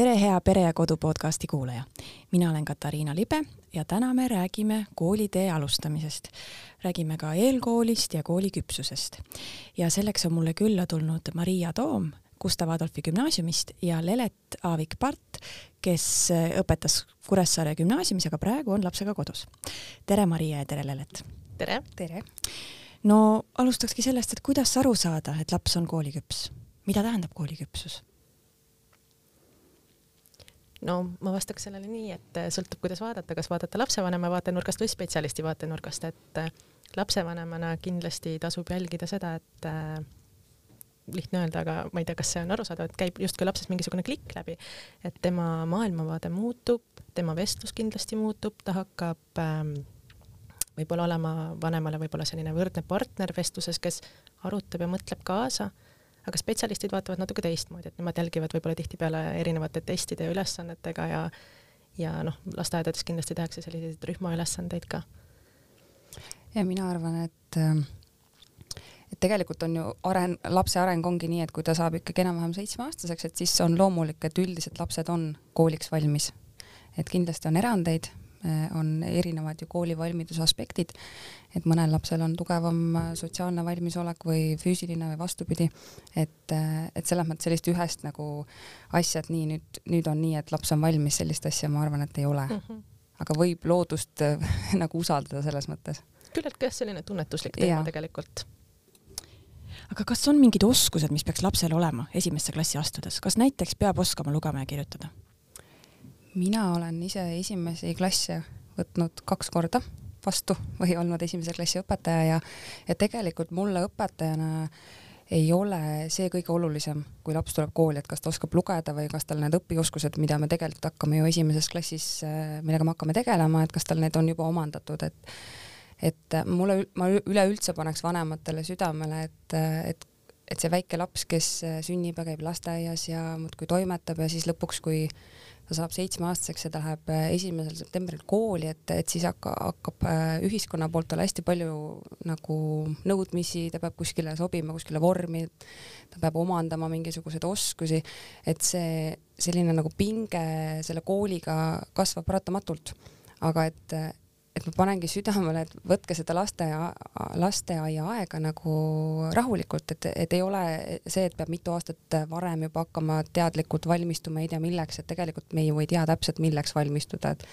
tere, hea Pere ja Kodu podcasti kuulaja. mina olen Katariina Libe ja täna me räägime koolitee alustamisest. räägime ka eelkoolist ja kooli küpsusest. ja selleks on mulle külla tulnud Maria Toom Gustav Adolfi gümnaasiumist ja Lelet Aavik-Part, kes õpetas Kuressaare gümnaasiumis, aga praegu on lapsega kodus. tere, Maria ja tere, Lelet! tere! tere! no alustakski sellest, et kuidas aru saada, et laps on kooliküps, mida tähendab kooliküpsus? No ma vastaks sellele nii, et äh, sõltub, kuidas vaadata, kas vaadata lapsevanema vaatenurgast või spetsialisti vaatenurgast, et äh, lapsevanemana kindlasti tasub jälgida seda, et äh, lihtne öelda, aga ma ei tea, kas see on arusaadav, et käib justkui lapsest mingisugune klikk läbi, et tema maailmavaade muutub, tema vestlus kindlasti muutub, ta hakkab ähm, võib-olla olema vanemale võib-olla selline võrdne partner vestluses, kes arutab ja mõtleb kaasa aga spetsialistid vaatavad natuke teistmoodi, et nemad jälgivad võib-olla tihtipeale erinevate testide ja ülesannetega ja ja noh, lasteaedades kindlasti tehakse selliseid rühmaülesandeid ka. ja mina arvan, et et tegelikult on ju aren-, lapse areng ongi nii, et kui ta saab ikkagi enam-vähem seitsmeaastaseks, et siis on loomulik, et üldiselt lapsed on kooliks valmis. et kindlasti on erandeid, on erinevad ju koolivalmiduse aspektid, et mõnel lapsel on tugevam äh, sotsiaalne valmisolek või füüsiline või vastupidi, et, äh, et selles mõttes sellist ühest nagu asja, et nii nüüd, nüüd on nii, et laps on valmis, sellist asja ma arvan, et ei ole mm. -hmm. aga võib loodust nagu usaldada selles mõttes. küllaltki jah, selline tunnetuslik teema ja. tegelikult aga kas on mingid oskused, mis peaks lapsel olema esimesse klassi astudes, kas näiteks peab oskama lugema ja kirjutada? Mina olen ise esimesi klasse võtnud kaks korda vastu või olnud esimese klassi õpetaja ja, ja tegelikult mulle õpetajana ei ole see kõige olulisem, kui laps tuleb kooli, et kas ta oskab lugeda või kas tal need õpioskused, mida me tegelikult hakkame ju esimeses klassis, millega me hakkame tegelema, et kas tal need on juba omandatud, et et mulle, ma üleüldse paneks vanematele südamele, et, et et see väike laps, kes sünnib ja käib lasteaias ja muudkui toimetab ja siis lõpuks, kui ta saab seitsmeaastaseks ja ta läheb äh, esimesel septembril kooli, et, et siis hakka, hakkab äh, ühiskonna poolt talle hästi palju nagu nõudmisi, ta peab kuskile sobima, kuskile vormi, ta peab omandama mingisuguseid oskusi, et see selline nagu pinge selle kooliga kasvab paratamatult. aga et, et ma panengi südamele, et võtke seda lasteaia, lasteaia aega nagu rahulikult, et, et ei ole see, et peab mitu aastat varem juba hakkama teadlikult valmistuma, ei tea milleks, et tegelikult me ju ei tea täpselt, milleks valmistuda, et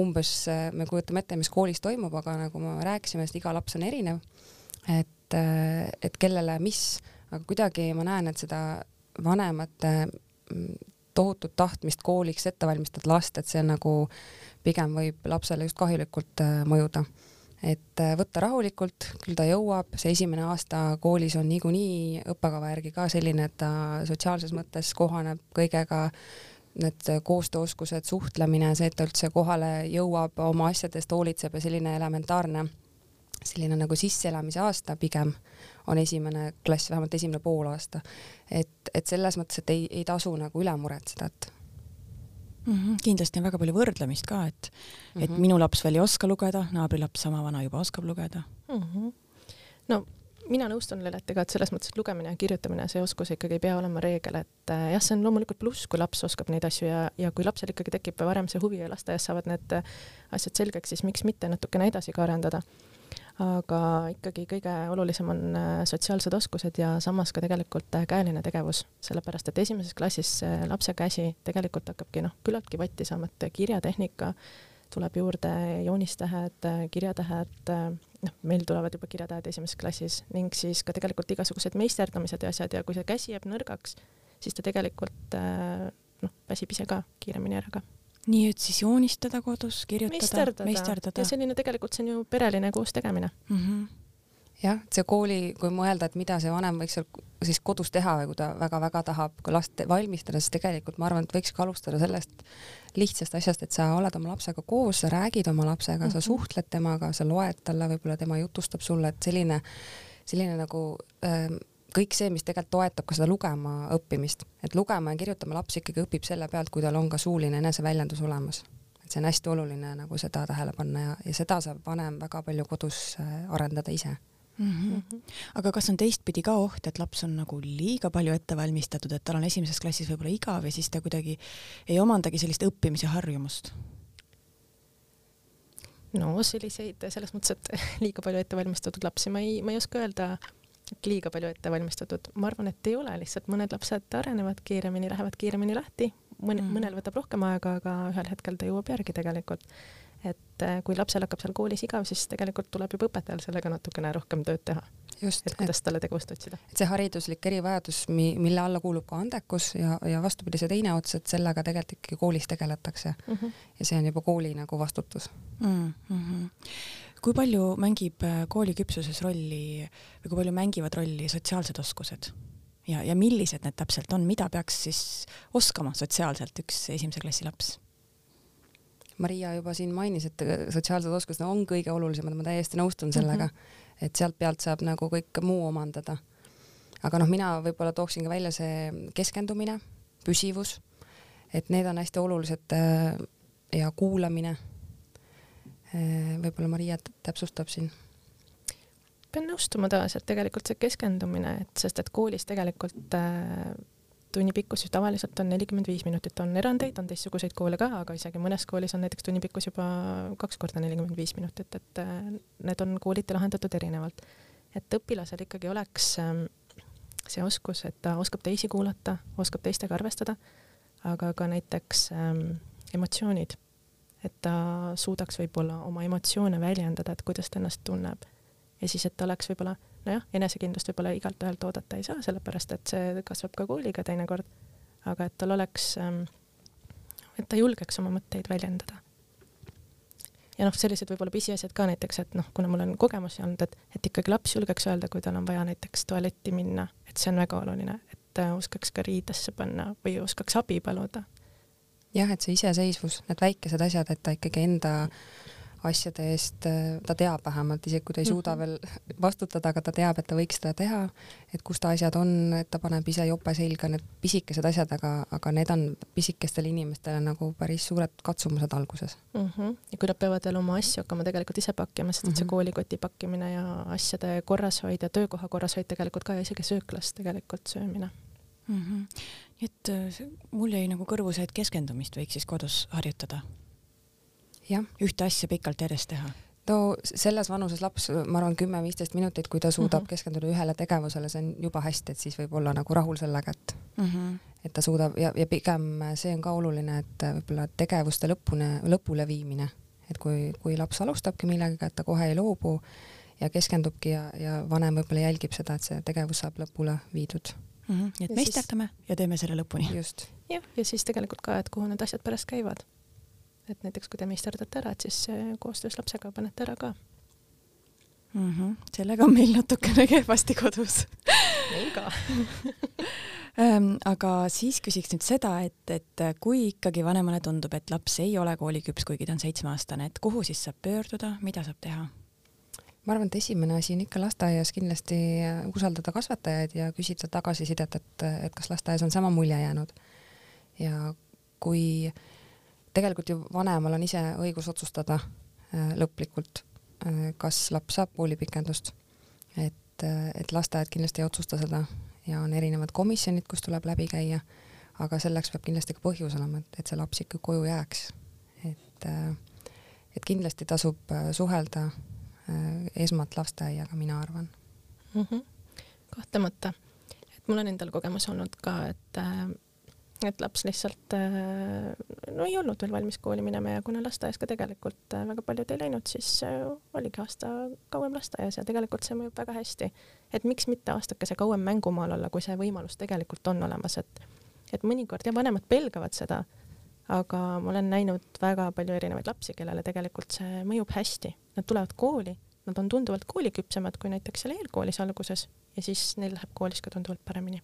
umbes me kujutame ette, mis koolis toimub, aga nagu me rääkisime, sest iga laps on erinev, et, et kellele mis, aga kuidagi ma näen, et seda vanemate tohutut tahtmist kooliks ette valmistada last, et see nagu pigem võib lapsele just kahjulikult äh, mõjuda. et äh, võtta rahulikult, küll ta jõuab, see esimene aasta koolis on niikuinii õppekava järgi ka selline, et ta sotsiaalses mõttes kohaneb kõigega, need koostööoskused, suhtlemine, see, et ta üldse kohale jõuab, oma asjadest hoolitseb ja selline elementaarne selline nagu sisseelamise aasta pigem on esimene klass, vähemalt esimene poolaasta. et, et selles mõttes, et ei, ei tasu nagu üle muretseda, et mm. -hmm. kindlasti on väga palju võrdlemist ka, et mm, -hmm. et minu laps veel ei oska lugeda, naabrilaps sama vana juba oskab lugeda mm. -hmm. no mina nõustun Leletega, et selles mõttes, et lugemine ja kirjutamine, see oskus ikkagi ei pea olema reegel, et äh, jah, see on loomulikult pluss, kui laps oskab neid asju ja, ja kui lapsel ikkagi tekib varem see huvi ja lasteaias saavad need äh, asjad selgeks, siis miks mitte natukene edasi ka arendada aga ikkagi kõige olulisem on äh, sotsiaalsed oskused ja samas ka tegelikult äh, käeline tegevus, sellepärast et esimeses klassis lapse käsi tegelikult hakkabki noh, küllaltki vatti saama, et kirjatehnika tuleb juurde, joonistähed, kirjatähed, noh, meil tulevad juba kirjatähed esimeses klassis. Ning siis ka tegelikult igasugused meisterdamised ja asjad. Ja kui see käsi jääb nõrgaks, siis ta tegelikult äh, noh, väsib ise ka kiiremini ära ka nii et siis joonistada kodus, kirjutada, meisterdada, meisterdada.. ja selline tegelikult see on ju pereline koos tegemine mm. -hmm. jah, see kooli, kui mõelda, et mida see vanem võiks seal siis kodus teha või kui ta väga-väga tahab ka last valmistada, siis tegelikult ma arvan, et võiks ka alustada sellest lihtsast asjast, et sa oled oma lapsega koos, sa räägid oma lapsega mm, -hmm. sa mhm. suhtled temaga, sa loed talle, võib-olla tema jutustab sulle, et selline, selline nagu ähm, kõik see, mis tegelikult toetab ka seda lugema õppimist, et lugema ja kirjutama laps ikkagi õpib selle pealt, kui tal on ka suuline eneseväljendus olemas. et see on hästi oluline nagu seda tähele panna ja, ja seda saab vanem väga palju kodus äh, arendada ise mm. -hmm. aga kas on teistpidi ka oht, et laps on nagu liiga palju ette valmistatud, et tal on esimeses klassis võib-olla igav ja siis ta kuidagi ei omandagi sellist õppimise harjumust? no selliseid, selles mõttes, et liiga palju ettevalmistatud lapsi ma ei, ma ei oska öelda, liiga palju ettevalmistatud, ma arvan, et ei ole, lihtsalt mõned lapsed arenevad kiiremini, lähevad kiiremini lahti, mõne mm., mõnel võtab rohkem aega, aga ühel hetkel ta jõuab järgi tegelikult. et äh, kui lapsel hakkab seal koolis igav, siis tegelikult tuleb juba õpetajal sellega natukene rohkem tööd teha just, et kuidas et, talle tegevust otsida. et see hariduslik erivajadus, mi-, mille alla kuulub ka andekus ja, ja vastupidi, see teine ots, et sellega tegelikult ikkagi koolis tegeletakse mm. -hmm. ja see on juba kooli nagu vastutus mm. -hmm. Kui palju mängib äh, kooli küpsuses rolli või kui palju mängivad rolli sotsiaalsed oskused? ja, ja millised need täpselt on, mida peaks siis oskama sotsiaalselt üks esimese klassi laps? Maria juba siin mainis, et sotsiaalsed oskused on kõige olulisemad, ma täiesti nõustun sellega mm. -hmm et sealt pealt saab nagu kõik muu omandada. aga noh, mina võib-olla tooksin ka välja see keskendumine, püsivus, et need on hästi olulised äh, ja kuulamine. Äh, võib-olla Maria täpsustab siin pean nõustuma taas, et tegelikult see keskendumine, et sest et koolis tegelikult äh, tunni pikkus ju tavaliselt on nelikümmend viis minutit, on erandeid, on teistsuguseid koole ka, aga isegi mõnes koolis on näiteks tunni pikkus juba kaks korda nelikümmend viis minutit, et äh, need on kooliti lahendatud erinevalt. et õpilasel ikkagi oleks ähm, see oskus, et ta oskab teisi kuulata, oskab teistega arvestada, aga ka näiteks ähm, emotsioonid, et ta suudaks võib-olla oma emotsioone väljendada, et kuidas ta ennast tunneb ja siis, et ta oleks võib-olla nojah, enesekindlust võib-olla igalt ühelt oodata ei saa, sellepärast et see kasvab ka kooliga teinekord, aga et tal oleks, ähm, et ta julgeks oma mõtteid väljendada. ja noh, sellised võib-olla pisiasjad ka näiteks, et noh, kuna mul on kogemusi olnud, et, et ikkagi laps julgeks öelda, kui tal on vaja näiteks tualetti minna, et see on väga oluline, et oskaks ka riidesse panna või oskaks abi paluda. Jah, et see iseseisvus, need väikesed asjad, et ta ikkagi enda asjade eest, äh, ta teab vähemalt, isegi kui ta ei suuda -hmm. veel vastutada, aga ta teab, et ta võiks seda teha, et kus ta asjad on, et ta paneb ise jope selga, need pisikesed asjad, aga, aga need on pisikestele inimestele nagu päris suured katsumused alguses mm. -hmm. ja kui nad peavad veel oma asju hakkama tegelikult ise pakkima, sest et see mm -hmm. koolikoti pakkimine ja asjade korrashoid ja töökoha korrashoid tegelikult ka ja isegi sööklas tegelikult söömine mm. -hmm. Et äh, mul jäi nagu kõrvu see, et keskendumist võiks siis kodus harjutada ühte asja pikalt järjest teha? no selles vanuses laps, ma arvan, kümme-viisteist minutit, kui ta suudab mm -hmm. keskenduda ühele tegevusele, see on juba hästi, et siis võib olla nagu rahul sellega, et mm -hmm. et ta suudab ja, ja pigem see on ka oluline, et võib-olla tegevuste lõpune, lõpule viimine, et kui, kui laps alustabki millegagi, et ta kohe ei loobu ja keskendubki ja, ja vanem võib-olla jälgib seda, et see tegevus saab lõpule viidud mm. -hmm. nii et meisterdame siis... ja teeme selle lõpuni. just. jah, ja siis tegelikult ka, et kuhu need asjad pärast käivad et näiteks kui te meisterdate ära, et siis koostöös lapsega panete ära ka mm. -hmm. sellega on meil natukene kehvasti kodus meil ka ähm, aga siis küsiks nüüd seda, et, et kui ikkagi vanemale tundub, et laps ei ole kooliküps, kuigi ta on seitsmeaastane, et kuhu siis saab pöörduda, mida saab teha? Ma arvan, et esimene asi on ikka lasteaias kindlasti usaldada kasvatajaid ja küsida tagasisidet, et, et kas lasteaias on sama mulje jäänud. ja kui äh, tegelikult ju vanemal on ise õigus otsustada äh, lõplikult, äh, kas laps saab koolipikendust. et, äh, et lasteaed kindlasti ei otsusta seda ja on erinevad komisjonid, kus tuleb läbi käia, aga selleks peab kindlasti ka põhjus olema, et, et see laps ikka koju jääks. et, et kindlasti tasub suhelda esmalt lasteaiaga, mina arvan mm. -hmm. kahtlemata, et mul on endal kogemus olnud ka, et et laps lihtsalt äh, no ei olnud veel valmis kooli minema ja kuna lasteaias ka tegelikult äh, väga paljud ei läinud, siis äh, oligi aasta kauem lasteaias ja tegelikult see mõjub väga hästi. et miks mitte aastakese kauem mängumaal olla, kui see võimalus tegelikult on olemas, et et mõnikord ja vanemad pelgavad seda, aga ma olen näinud väga palju erinevaid lapsi, kellele tegelikult see mõjub hästi, nad tulevad kooli, nad on tunduvalt kooliküpsemad kui näiteks seal eelkoolis alguses ja siis neil läheb koolis ka tunduvalt paremini.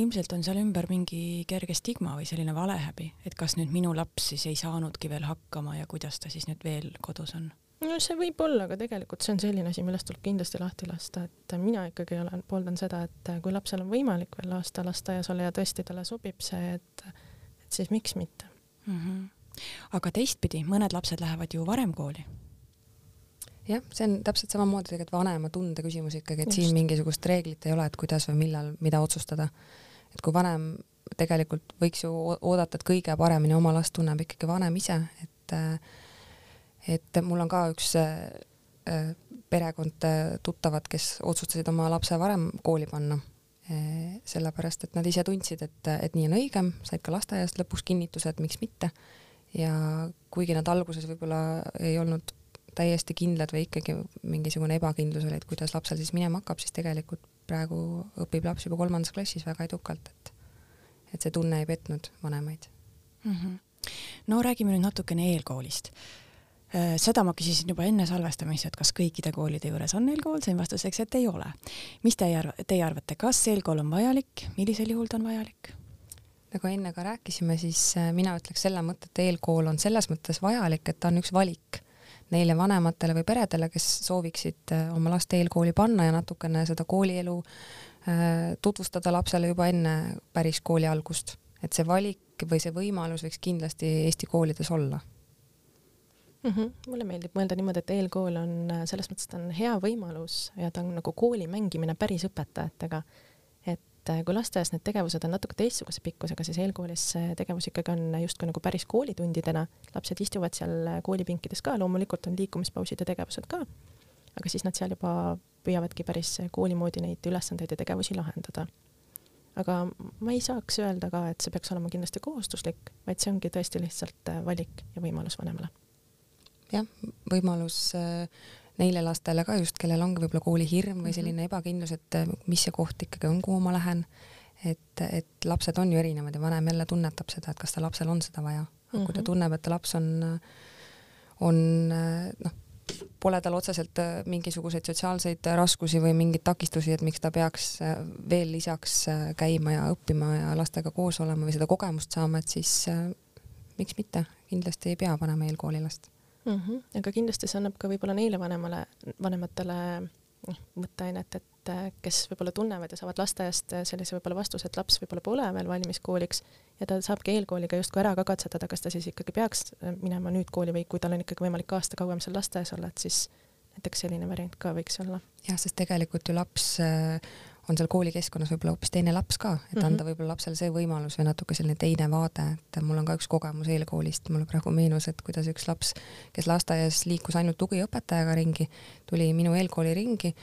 Ilmselt on seal ümber mingi kerge stigma või selline valehäbi, et kas nüüd minu laps siis ei saanudki veel hakkama ja kuidas ta siis nüüd veel kodus on? no see võib olla, aga tegelikult see on selline asi, millest tuleb kindlasti lahti lasta, et mina ikkagi olen, pooldan seda, et kui lapsel on võimalik veel aasta lasteaias olla ja tõesti talle sobib see, et, et siis miks mitte mm. -hmm. aga teistpidi, mõned lapsed lähevad ju varem kooli jah, see on täpselt samamoodi tegelikult vanema tunde küsimus ikkagi, et Just. siin mingisugust reeglit ei ole, et kuidas või millal, mida otsustada. et kui vanem tegelikult võiks ju oodata, et kõige paremini oma last tunneb ikkagi vanem ise, et et mul on ka üks äh, äh, perekond äh, tuttavad, kes otsustasid oma lapse varem kooli panna sellepärast et nad ise tundsid, et, et nii on õigem, said ka lasteaiast lõpuks kinnituse, et miks mitte. ja kuigi nad alguses võib-olla ei olnud täiesti kindlad või ikkagi mingisugune ebakindlus oli, et kuidas lapsel siis minema hakkab, siis tegelikult praegu õpib laps juba kolmandas klassis väga edukalt, et et see tunne ei petnud vanemaid mm. -hmm. no räägime nüüd natukene eelkoolist. Seda ma küsisin juba enne salvestamist, et kas kõikide koolide juures on eelkool, sain vastuseks, et ei ole. mis teie arv-, teie arvate, kas eelkool on vajalik, millisel juhul ta on vajalik? nagu enne ka rääkisime, siis äh, mina ütleks selle mõtte, et eelkool on selles mõttes vajalik, et ta on üks valik neile vanematele või peredele, kes sooviksid äh, oma last eelkooli panna ja natukene seda koolielu äh, tutvustada lapsele juba enne päris kooli algust. et see valik või see võimalus võiks kindlasti Eesti koolides olla mm. -hmm. mulle meeldib mõelda niimoodi, et eelkool on äh, selles mõttes, ta on hea võimalus ja ta on nagu kooli mängimine päris õpetajatega. et äh, kui lasteaias need tegevused on natuke teistsuguse pikkusega, siis eelkoolis see tegevus ikkagi on justkui nagu päris koolitundidena, lapsed istuvad seal äh, koolipinkides ka, loomulikult on liikumispausid ja tegevused ka, aga siis nad seal juba püüavadki päris kooli moodi neid ülesandeid ja tegevusi lahendada. aga ma ei saaks öelda ka, et see peaks olema kindlasti kohustuslik, vaid see ongi tõesti lihtsalt valik ja võimalus vanemale jah, võimalus äh, neile lastele ka just, kellel ongi võib-olla koolihirm või selline ebakindlus, et äh, mis see koht ikkagi on, kuhu ma lähen. et, et lapsed on ju erinevad ja vanem jälle tunnetab seda, et kas ta lapsel on seda vaja. aga kui ta Mhm. tunneb, et ta laps on, on noh, pole tal otseselt äh, mingisuguseid sotsiaalseid raskusi või mingeid takistusi, et miks ta peaks äh, veel lisaks äh, käima ja õppima ja lastega koos olema või seda kogemust saama, et siis äh, miks mitte, kindlasti ei pea panema eelkooli last mm. -hmm. aga kindlasti see annab ka võib-olla neile vanemale, vanematele noh, mõtteainet, et äh, kes võib-olla tunnevad ja saavad lasteaiast äh, sellise võib-olla vastuse, et laps võib-olla pole veel valmis kooliks ja ta saabki eelkooliga justkui ära ka katsetada, kas ta siis ikkagi peaks äh, minema nüüd kooli või kui tal on ikkagi võimalik aasta kauem seal lasteaias olla, et siis näiteks selline variant ka võiks olla. jah, sest tegelikult ju laps äh, on seal koolikeskkonnas võib-olla hoopis teine laps ka, et Mhm. anda võib-olla lapsele see võimalus või natuke selline teine vaade, et mul on ka üks kogemus eelkoolist, mulle praegu meenus, et kuidas üks laps, kes lasteaias liikus ainult tugiõpetajaga ringi, tuli minu eelkooli ringi.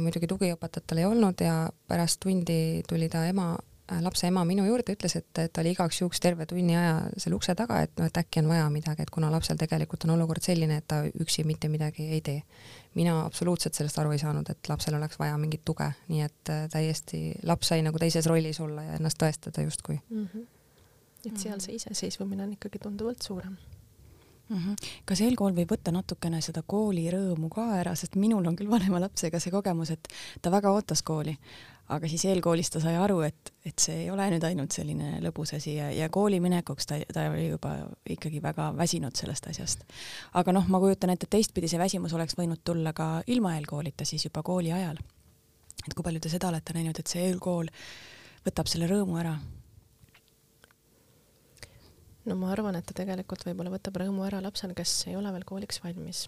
muidugi tugiõpetajat tal ei olnud ja pärast tundi tuli ta ema, lapse ema minu juurde, ütles, et, et ta oli igaks juhuks terve tunni aja seal ukse taga, et noh, et äkki on vaja midagi, et kuna lapsel tegelikult on olukord selline, et ta üksi mitte midagi ei tee mina absoluutselt sellest aru ei saanud, et lapsel oleks vaja mingit tuge, nii et äh, täiesti laps sai nagu teises rollis olla ja ennast tõestada justkui mm. -hmm. et seal see iseseisvumine on ikkagi tunduvalt suurem mm. -hmm. kas eelkool võib võtta natukene seda kooli rõõmu ka ära, sest minul on küll vanema lapsega see kogemus, et ta väga ootas kooli, aga siis eelkoolis ta sai aru, et, et see ei ole nüüd ainult selline lõbus asi ja, ja kooli minekuks ta, ta oli juba ikkagi väga väsinud sellest asjast. aga noh, ma kujutan ette, et teistpidi see väsimus oleks võinud tulla ka ilma eelkoolita siis juba kooli ajal. et kui palju te seda olete näinud, et see eelkool võtab selle rõõmu ära? no ma arvan, et ta tegelikult võib-olla võtab rõõmu ära lapsel, kes ei ole veel kooliks valmis.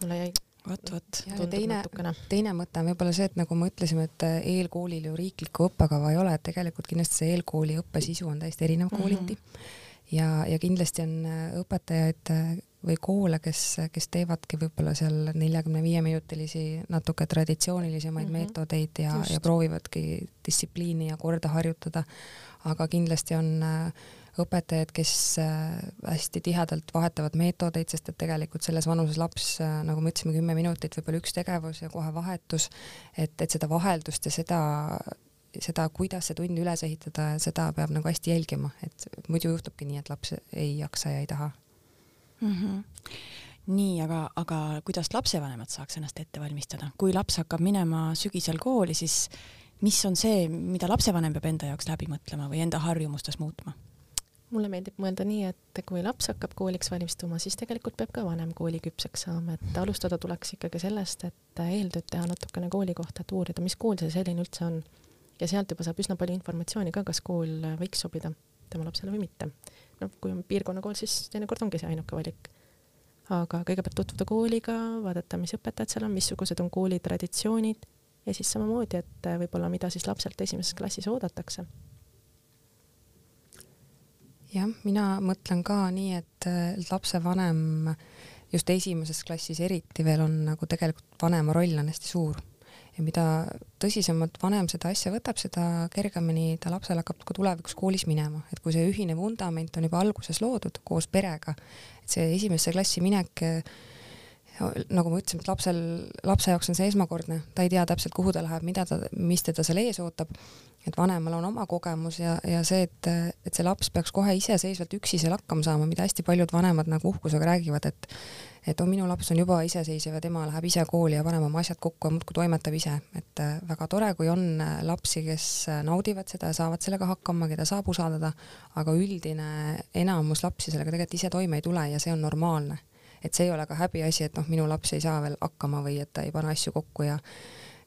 mulle jäi vot, vot. teine, natukene. teine mõte on võib-olla see, et nagu me ütlesime, et äh, eelkoolil ju riiklikku õppekava ei ole, et tegelikult kindlasti see eelkooli õppesisu on täiesti erinev kooliti mm. -hmm. ja, ja kindlasti on äh, õpetajaid äh, või koole, kes, kes teevadki võib-olla seal neljakümne viie minutilisi natuke traditsioonilisemaid mm Mhm. -hmm. meetodeid ja, ja proovivadki distsipliini ja korda harjutada. aga kindlasti on äh, õpetajad, kes äh, hästi tihedalt vahetavad meetodeid, sest et tegelikult selles vanuses laps, äh, nagu me ütlesime, kümme minutit, võib-olla üks tegevus ja kohe vahetus, et, et seda vaheldust ja seda, seda, kuidas see tund üles ehitada, seda peab nagu hästi jälgima, et muidu juhtubki nii, et laps ei jaksa ja ei taha mm. -hmm. nii, aga, aga kuidas lapsevanemad saaks ennast ette valmistada, kui laps hakkab minema sügisel kooli, siis mis on see, mida lapsevanem peab enda jaoks läbi mõtlema või enda harjumustes muutma? Mulle meeldib mõelda nii, et kui laps hakkab kooliks valmistuma, siis tegelikult peab ka vanem kooliküpseks saama, et alustada tuleks ikkagi sellest, et eeltööd teha natukene kooli kohta, et uurida, mis kool see selline üldse on. ja sealt juba saab üsna palju informatsiooni ka, kas kool võiks sobida tema lapsele või mitte. noh, kui on piirkonnakool, siis teinekord ongi see ainuke valik. aga kõigepealt tutvuda kooliga, vaadata, mis õpetajad seal on, missugused on kooli traditsioonid ja siis samamoodi, et võib-olla mida siis lapselt esimeses klassis oodatakse jah, mina mõtlen ka nii, et lapsevanem just esimeses klassis eriti veel on nagu tegelikult vanema roll on hästi suur. Ja mida tõsisemalt vanem seda asja võtab, seda kergemini ta lapsel hakkab ka tulevikus koolis minema, et kui see ühine vundament on juba alguses loodud koos perega, et see esimesse klassi minek nagu ma ütlesin, et lapsel, lapse jaoks on see esmakordne, ta ei tea täpselt, kuhu ta läheb, mida ta, mis teda seal ees ootab, et vanemal on oma kogemus ja, ja see, et, et see laps peaks kohe iseseisvalt üksi seal hakkama saama, mida hästi paljud vanemad nagu uhkusega räägivad, et et oh, minu laps on juba iseseisev ja tema läheb ise kooli ja paneb oma asjad kokku ja muudkui toimetab ise, et äh, väga tore, kui on äh, lapsi, kes äh, naudivad seda ja saavad sellega hakkama, keda saab usaldada, aga üldine enamus lapsi sellega tegelikult ise toime ei tule ja see on normaalne. et see ei ole ka häbiasi, et noh, minu laps ei saa veel hakkama või et ta ei pane asju kokku ja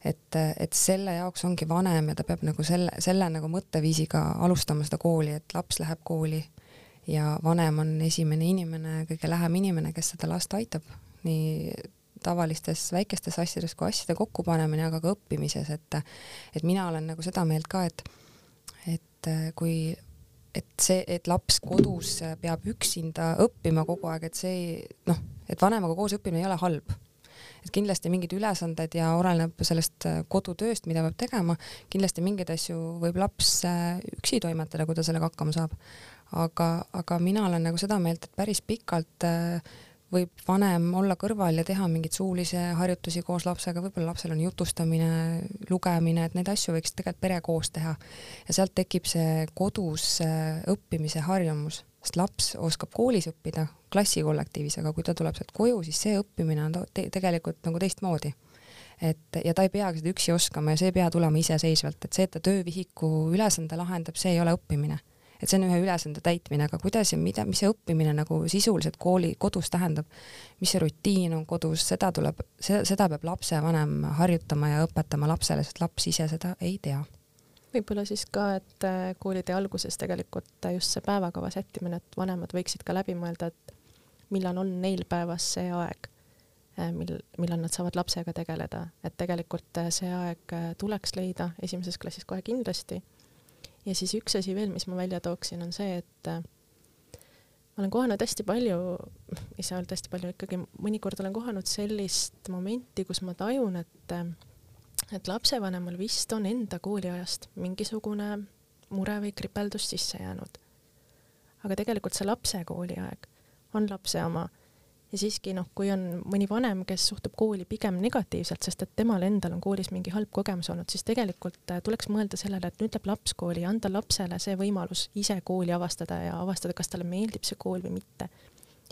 et, et selle jaoks ongi vanem ja ta peab nagu selle, selle nagu mõtteviisiga alustama seda kooli, et laps läheb kooli ja vanem on esimene inimene, kõige lähem inimene, kes seda last aitab, nii tavalistes väikestes asjades kui asjade kokkupanemine, aga ka õppimises, et et mina olen nagu seda meelt ka, et et kui et see, et laps kodus peab üksinda õppima kogu aeg, et see noh, et vanemaga koos õppimine ei ole halb. Et kindlasti mingid ülesanded ja oleneb sellest kodutööst, mida peab tegema, kindlasti mingeid asju võib laps üksi toimetada, kui ta sellega hakkama saab. Aga, aga mina olen nagu seda meelt, et päris pikalt äh, võib vanem olla kõrval ja teha mingeid suulisi harjutusi koos lapsega, võib-olla lapsel on jutustamine, lugemine, et neid asju võiks tegelikult pere koos teha. ja sealt tekib see kodus äh, õppimise harjumus, sest laps oskab koolis õppida, klassikollektiivis, aga kui ta tuleb sealt koju, siis see õppimine on te tegelikult nagu teistmoodi. Et ja ta ei peagi seda üksi oskama ja see ei pea tulema iseseisvalt, et see, et ta töövihiku ülesande lahendab, see ei ole õppimine. Et see on ühe ülesande täitmine, aga kuidas ja mida, mis see õppimine nagu sisuliselt kooli, kodus tähendab, mis see rutiin on kodus, seda tuleb, seda, peab lapsevanem harjutama ja õpetama lapsele, sest laps ise seda ei tea võib-olla siis ka, et äh, koolitee alguses tegelikult just see päevakava sättimine, et vanemad võiksid ka läbi mõelda, et millal on neil päevas see aeg, äh, mil, millal nad saavad lapsega tegeleda, et tegelikult äh, see aeg tuleks leida esimeses klassis kohe kindlasti. Ja siis üks asi veel, mis ma välja tooksin, on see, et ma olen kohanud hästi palju, ei saa öelda hästi palju, ikkagi mõnikord olen kohanud sellist momenti, kus ma tajun, et et lapsevanemal vist on enda kooliajast mingisugune mure või kripeldus sisse jäänud. aga tegelikult see lapse kooliaeg on lapse oma ja siiski noh, kui on mõni vanem, kes suhtub kooli pigem negatiivselt, sest et temal endal on koolis mingi halb kogemus olnud, siis tegelikult äh, tuleks mõelda sellele, et nüüd läheb laps kooli ja anda lapsele see võimalus ise kooli avastada ja avastada, kas talle meeldib see kool või mitte.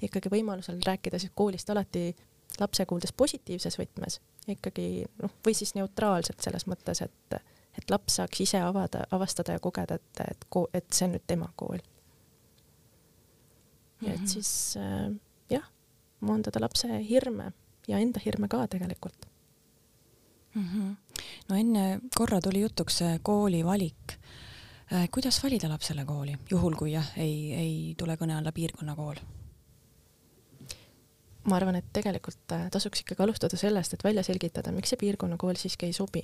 ikkagi võimalusel rääkida siis koolist alati lapse kuuldes positiivses võtmes, ikkagi noh, või siis neutraalselt selles mõttes, et, et laps saaks ise avada, avastada ja kogeda, et, et, et see on nüüd tema kool. ja et mhm. siis äh, jah maandada lapse hirme ja enda hirme ka tegelikult mm. -hmm. no enne korra tuli jutuks kooli valik. Äh, kuidas valida lapsele kooli, juhul kui jah, ei, ei tule kõne alla piirkonnakool? Ma arvan, et tegelikult äh, tasuks ikkagi alustada sellest, et välja selgitada, miks see piirkonnakool siiski ei sobi.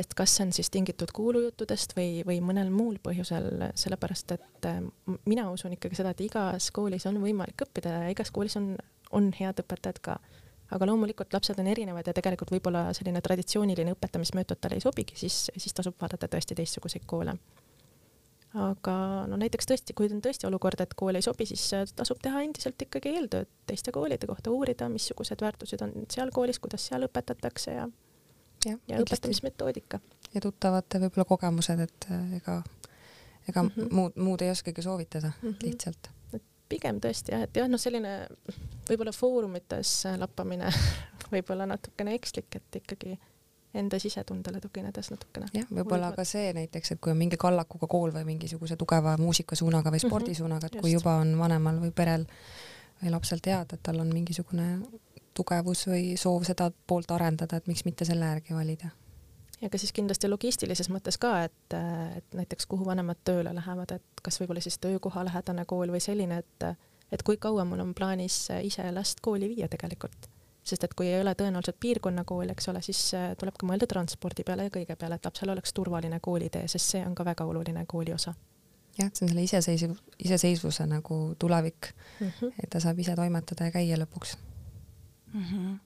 et kas see on siis tingitud kuulujuttudest või, või mõnel muul põhjusel, sellepärast et äh, mina usun ikkagi seda, et igas koolis on võimalik õppida ja igas koolis on on head õpetajad ka. aga loomulikult lapsed on erinevad ja tegelikult võib-olla selline traditsiooniline õpetamismeetod talle ei sobigi, siis, siis tasub vaadata tõesti teistsuguseid koole. Aga no näiteks tõesti, kui on tõesti olukord, et kool ei sobi, siis tasub teha endiselt ikkagi eeltööd teiste koolide kohta, uurida, missugused väärtused on seal koolis, kuidas seal õpetatakse ja ja, ja õpetamismetoodika. ja tuttavate võib-olla kogemused, et ega ega mm -hmm. muud, muud ei oskagi soovitada mm, -hmm. lihtsalt pigem tõesti jah, et jah, noh, selline võib-olla foorumites lappamine võib-olla natukene ekslik, et ikkagi enda sisetundele tuginedes natukene. jah, võib-olla ka see näiteks, et kui on mingi kallakuga kool või mingisuguse tugeva muusikasuunaga või mhm, spordisuunaga, et kui juba on vanemal või perel või lapsel teada, et tal on mingisugune tugevus või soov seda poolt arendada, et miks mitte selle järgi valida. Ja ka siis kindlasti logistilises mõttes ka, et, et näiteks kuhu vanemad tööle lähevad, et kas võib-olla siis töökoha lähedane kool või selline, et et kui kaua mul on plaanis ise last kooli viia tegelikult sest et kui ei ole tõenäoliselt piirkonnakool, eks ole, siis äh, tuleb ka mõelda transpordi peale ja kõige peale, et lapsel oleks turvaline koolitee, sest see on ka väga oluline kooli osa. jah, see on selle iseseisev, iseseisvuse nagu tulevik mm, -hmm. et ta saab ise toimetada ja käia lõpuks mm. -hmm.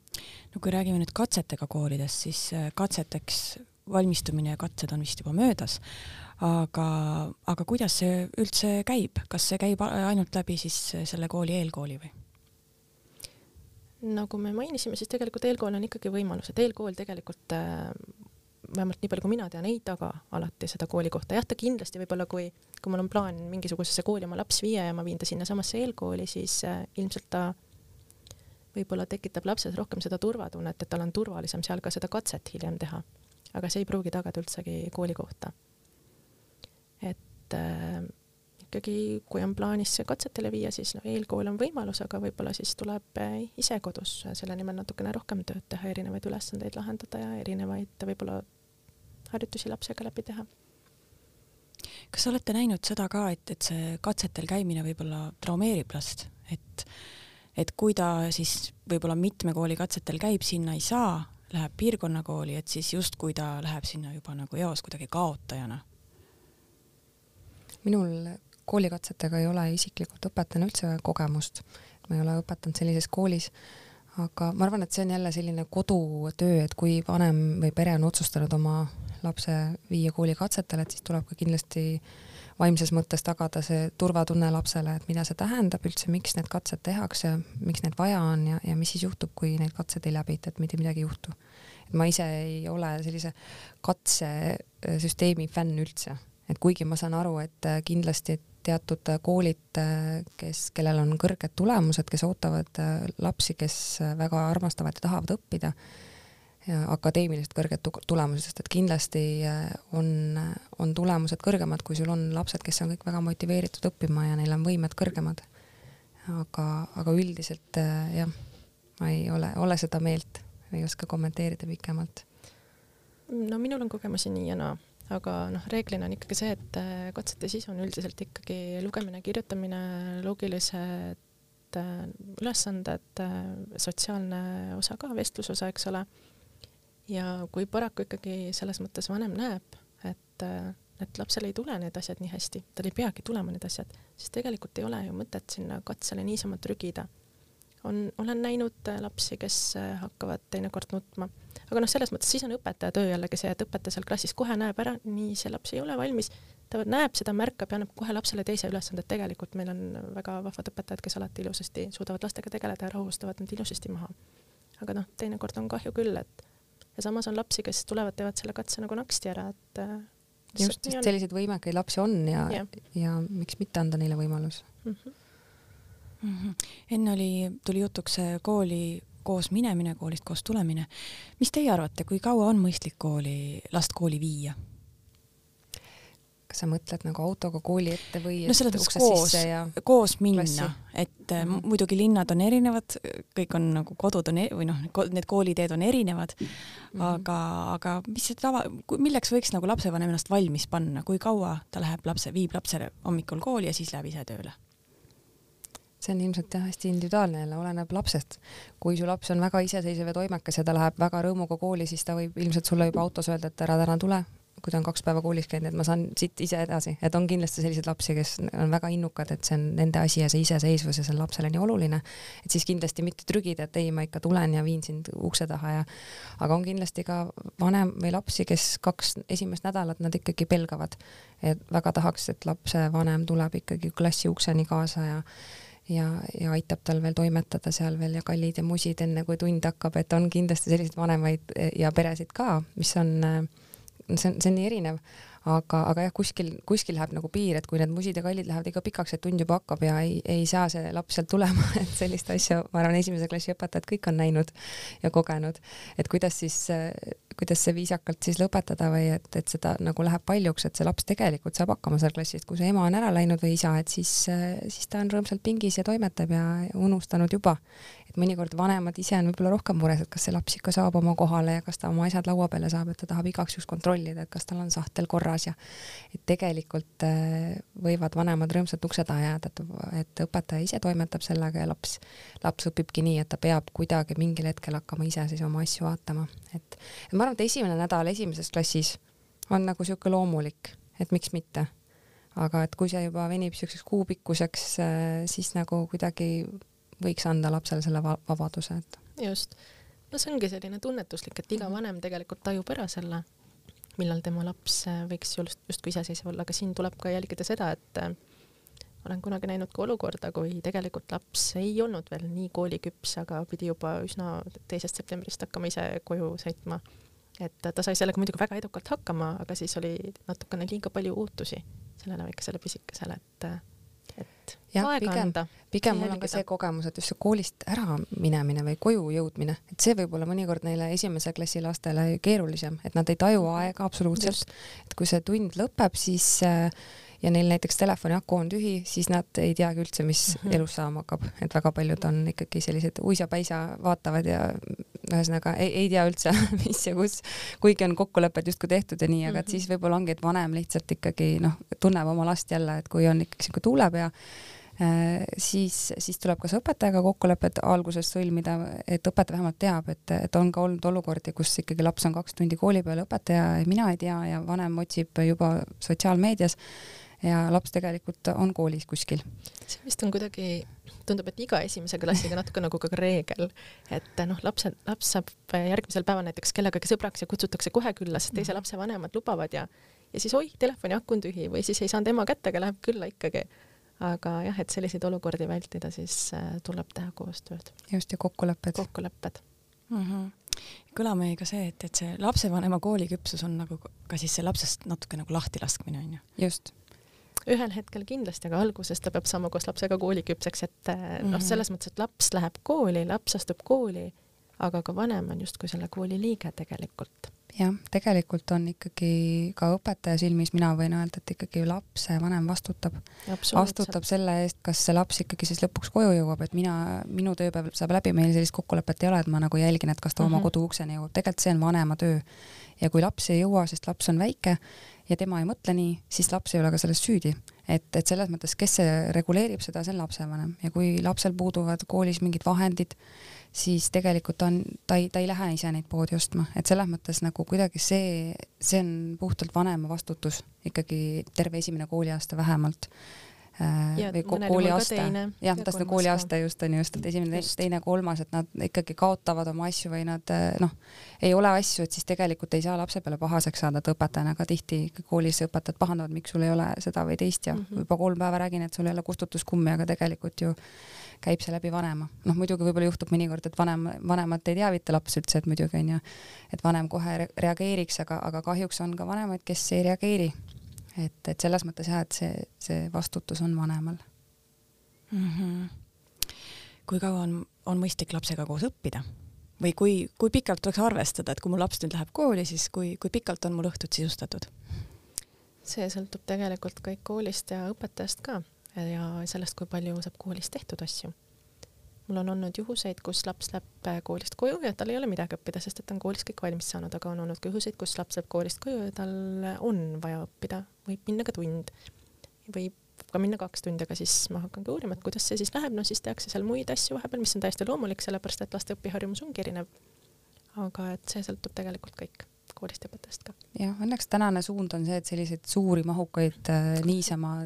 no kui räägime nüüd katsetega koolides, siis äh, katseteks valmistumine ja katsed on vist juba möödas, aga, aga kuidas see üldse käib, kas see käib ainult läbi siis selle kooli eelkooli või? Nagu me mainisime, siis tegelikult eelkool on ikkagi võimalus, et eelkool tegelikult äh, vähemalt nii palju, kui mina tean, ei taga alati seda koolikohta. jah, ta kindlasti võib-olla, kui, kui mul on plaan mingisugusesse kooli oma laps viia ja ma viin ta sinnasamasse eelkooli, siis äh, ilmselt ta võib-olla tekitab lapses rohkem seda turvatunnet, et tal on turvalisem seal ka seda katset hiljem teha. aga see ei pruugi tagada üldsegi koolikohta. et äh, ikkagi, kui on plaanis see katsetele viia, siis noh, eelkool on võimalus, aga võib-olla siis tuleb eh, ise kodus selle nimel natukene rohkem tööd teha, erinevaid ülesandeid lahendada ja erinevaid võib-olla harjutusi lapsega läbi teha. kas olete näinud seda ka, et, et see katsetel käimine võib-olla traumeerib last, et, et kui ta siis võib-olla mitme kooli katsetel käib, sinna ei saa, läheb piirkonnakooli, et siis justkui ta läheb sinna juba nagu eos kuidagi kaotajana minul koolikatsetega ei ole isiklikult õpetajana üldse kogemust, ma ei ole õpetanud sellises koolis, aga ma arvan, et see on jälle selline kodutöö, et kui vanem või pere on otsustanud oma lapse viia koolikatsetele, et siis tuleb ka kindlasti vaimses mõttes tagada see turvatunne lapsele, et mida see tähendab üldse, miks need katsed tehakse, miks neid vaja on ja, ja mis siis juhtub, kui neid katseid ei läbita, et mitte midagi ei juhtu. et ma ise ei ole sellise katsesüsteemi fänn üldse, et kuigi ma saan aru, et kindlasti, et teatud koolid, kes, kellel on kõrged tulemused, kes ootavad äh, lapsi, kes äh, väga armastavad ja tahavad õppida, akadeemiliselt kõrged tulemused, sest et kindlasti äh, on, on tulemused kõrgemad, kui sul on lapsed, kes on kõik väga motiveeritud õppima ja neil on võimed kõrgemad. aga, aga üldiselt jah, ma ei ole, ole seda meelt, ei oska kommenteerida pikemalt. no minul on kogemusi nii ja naa aga noh, reeglina on ikkagi see, et äh, katsete sisu on üldiselt ikkagi lugemine, kirjutamine, loogilised äh, ülesanded, äh, sotsiaalne osa ka, vestlusosa, eks ole. ja kui paraku ikkagi selles mõttes vanem näeb, et, et lapsel ei tule need asjad nii hästi, tal ei peagi tulema need asjad, siis tegelikult ei ole ju mõtet sinna katsele niisama trügida on, olen näinud lapsi, kes hakkavad teinekord nutma aga noh, selles mõttes siis on õpetaja töö jällegi see, et õpetaja seal klassis kohe näeb ära, nii see laps ei ole valmis, ta näeb seda, märkab ja annab kohe lapsele teise ülesande, et tegelikult meil on väga vahvad õpetajad, kes alati ilusasti suudavad lastega tegeleda ja rahustavad nad ilusasti maha. aga noh, teinekord on kahju küll, et ja samas on lapsi, kes tulevad, teevad selle katse nagu naksti ära, et äh, just, sest selliseid võimekaid lapsi on ja, ja., ja miks mitte anda neile võimalus mm. -hmm. Mm -hmm. enne oli, tuli jutuks kooli koos minemine, koolist koos tulemine. mis teie arvate, kui kaua on mõistlik kooli, last kooli viia? kas sa mõtled nagu autoga kooli ette või no selles mõttes koos, ja... koos minna, et mm -hmm. muidugi linnad on erinevad, kõik on nagu kodud on e või noh, need kooliteed on erinevad mm, -hmm. aga, aga mis see tava, milleks võiks nagu lapsevanem ennast valmis panna, kui kaua ta läheb lapse, viib lapse hommikul kooli ja siis läheb ise tööle? See on ilmselt jah hästi individuaalne jälle, oleneb lapsest. kui su laps on väga iseseisev ja toimekas ja ta läheb väga rõõmuga kooli, siis ta võib ilmselt sulle juba autos öelda, et ära täna tule, kui ta on kaks päeva koolis käinud, et ma saan siit ise edasi, et on kindlasti selliseid lapsi, kes on väga innukad, et see on nende asi ja see iseseisvus ja see on lapsele nii oluline, et siis kindlasti mitte trügida, et ei, ma ikka tulen ja viin sind ukse taha ja aga on kindlasti ka vanem või lapsi, kes kaks esimest nädalat nad ikkagi pelgavad, et väga tahaks, et lapsevanem tuleb ikkagi klassi ukseni kaasa ja ja, ja aitab tal veel toimetada seal veel ja kallid ja musid, enne kui tund hakkab, et on kindlasti selliseid vanemaid ja peresid ka, mis on, see on, see on nii erinev aga, aga jah, kuskil, kuskil läheb nagu piir, et kui need musid ja kallid lähevad ikka pikaks, et tund juba hakkab ja ei, ei saa see laps sealt tulema, et sellist asja, ma arvan, esimese klassi õpetajad kõik on näinud ja kogenud, et kuidas siis, kuidas see viisakalt siis lõpetada või et, et seda nagu läheb paljuks, et see laps tegelikult saab hakkama seal klassis, kui see ema on ära läinud või isa, et siis, siis ta on rõõmsalt pingis ja toimetab ja unustanud juba, mõnikord vanemad ise on võib-olla rohkem mures, et kas see laps ikka saab oma kohale ja kas ta oma asjad laua peale saab, et ta tahab igaks juhuks kontrollida, et kas tal on sahtel korras ja et tegelikult äh, võivad vanemad rõõmsalt ukse taha jääda, et, et õpetaja ise toimetab sellega ja laps, laps õpibki nii, et ta peab kuidagi mingil hetkel hakkama ise siis oma asju vaatama, et, ma arvan, et esimene nädal esimeses klassis on nagu niisugune loomulik, et miks mitte. aga et kui see juba venib niisuguseks kuupikkuseks, äh, siis nagu kuidagi võiks anda lapsele selle va vabaduse, et. just, no see ongi selline tunnetuslik, et iga mhm. vanem tegelikult tajub ära selle, millal tema laps äh, võiks just, justkui iseseisev olla, aga siin tuleb ka jälgida seda, et äh, olen kunagi näinud ka olukorda, kui tegelikult laps ei olnud veel nii kooliküps, aga pidi juba üsna teisest septembrist hakkama ise koju sõitma et ta sai sellega muidugi väga edukalt hakkama, aga siis oli natukene liiga palju ootusi sellele väikesele pisikesele, et, et jah, pigem, pigem mul on ka see kogemus, et just see koolist ära minemine või koju jõudmine, et see võib olla mõnikord neile esimese klassi lastele keerulisem, et nad ei taju aega absoluutselt, et kui see tund lõpeb, siis äh, ja neil näiteks telefoni aku on tühi, siis nad ei teagi üldse, mis mm -hmm. elus saama hakkab, et väga paljud on ikkagi sellised uisapäisa vaatavad ja ühesõnaga ei, ei tea üldse, mis ja kus, kuigi on kokkulepped justkui tehtud ja nii, aga et mhm. siis võib-olla ongi, et vanem lihtsalt ikkagi noh, tunneb oma last jälle, et kui on ikkagi siuke tuulepea, äh, siis, siis tuleb kas õpetajaga kokkulepped alguses sõlmida, et õpetaja vähemalt teab, et, et on ka olnud olukordi, kus ikkagi laps on kaks tundi kooli peal, õpetaja, mina ei tea ja vanem otsib juba sotsiaalmeedias ja laps tegelikult on koolis kuskil. see vist on kuidagi, tundub, et iga esimese klassiga natuke nagu ka reegel, et noh, lapsed, laps saab järgmisel päeval näiteks kellegagi sõbraks ja kutsutakse kohe külla, sest teise lapse vanemad lubavad ja ja siis oih, telefoni aku on tühi või siis ei saanud ema kätte, aga läheb külla ikkagi. aga jah, et selliseid olukordi vältida, siis äh, tuleb teha koostööd. just, ja kokkulepped. kokkulepped mm. -hmm kõlama jäi ka see, et, et see lapsevanema kooliküpsus on nagu ka siis see lapsest natuke nagu lahti laskmine onju. just ühel hetkel kindlasti, aga alguses ta peab saama koos lapsega kooliküpseks, et -hmm. noh, mhm. selles mõttes, et laps läheb kooli, laps astub kooli, aga ka vanem on justkui selle kooli liige tegelikult. jah, tegelikult on ikkagi ka õpetaja silmis, mina võin öelda, et ikkagi lapsevanem vastutab. vastutab selle eest, kas see laps ikkagi siis lõpuks koju jõuab, et mina, minu tööpäev saab läbi, meil sellist kokkulepet ei ole, et ma nagu jälgin, et kas ta mm -hmm. oma kodu ukseni jõuab, tegelikult see on vanema töö. ja kui laps ei jõua, sest laps on väike, ja tema ei mõtle nii, siis laps ei ole ka selles süüdi. et, et selles mõttes, kes see reguleerib seda, see on lapsevanem. Ja kui lapsel puuduvad koolis mingid vahendid, siis tegelikult on, ta ei, ta ei lähe ise neid poodi ostma, et selles mõttes nagu kuidagi see, see on puhtalt vanema vastutus ikkagi terve esimene kooliaasta vähemalt. Äh, ja, või kooliaste, jah, tahtsin kooliaste just on ju just, et esimene, teine, kolmas, et nad ikkagi kaotavad oma asju või nad äh, noh, ei ole asju, et siis tegelikult ei saa lapse peale pahaseks saada, et õpetajana ka tihti koolis õpetajad pahandavad, miks sul ei ole seda või teist ja mm -hmm. juba kolm päeva räägin, et sul ei ole kustutuskummi, aga tegelikult ju käib see läbi vanema. noh, muidugi võib-olla juhtub mõnikord, et vanem, vanemat ei teavita laps üldse, et muidugi onju, et vanem kohe reageeriks, aga, aga kahjuks on ka vanemaid, kes ei reageeri et, et selles mõttes jah, et see, see vastutus on vanemal mm. -hmm. kui kaua on, on mõistlik lapsega koos õppida? või kui, kui pikalt tuleks arvestada, et kui mu laps nüüd läheb kooli, siis kui, kui pikalt on mul õhtud sisustatud? see sõltub tegelikult kõik koolist ja õpetajast ka ja sellest, kui palju saab koolis tehtud asju mul on olnud juhuseid, kus laps läheb äh, koolist koju ja tal ei ole midagi õppida, sest et ta on koolis kõik valmis saanud, aga on olnud ka juhuseid, kus laps läheb koolist koju ja tal on vaja õppida, võib minna ka tund, võib ka minna kaks tundi, aga siis ma hakkangi uurima, et kuidas see siis läheb, no siis tehakse seal muid asju vahepeal, mis on täiesti loomulik, sellepärast et laste õpiharjumus ongi erinev. aga et see sõltub tegelikult kõik koolist ja õpetajast ka. jah, õnneks tänane suund on see, et selliseid suuri mahukaid äh, niisama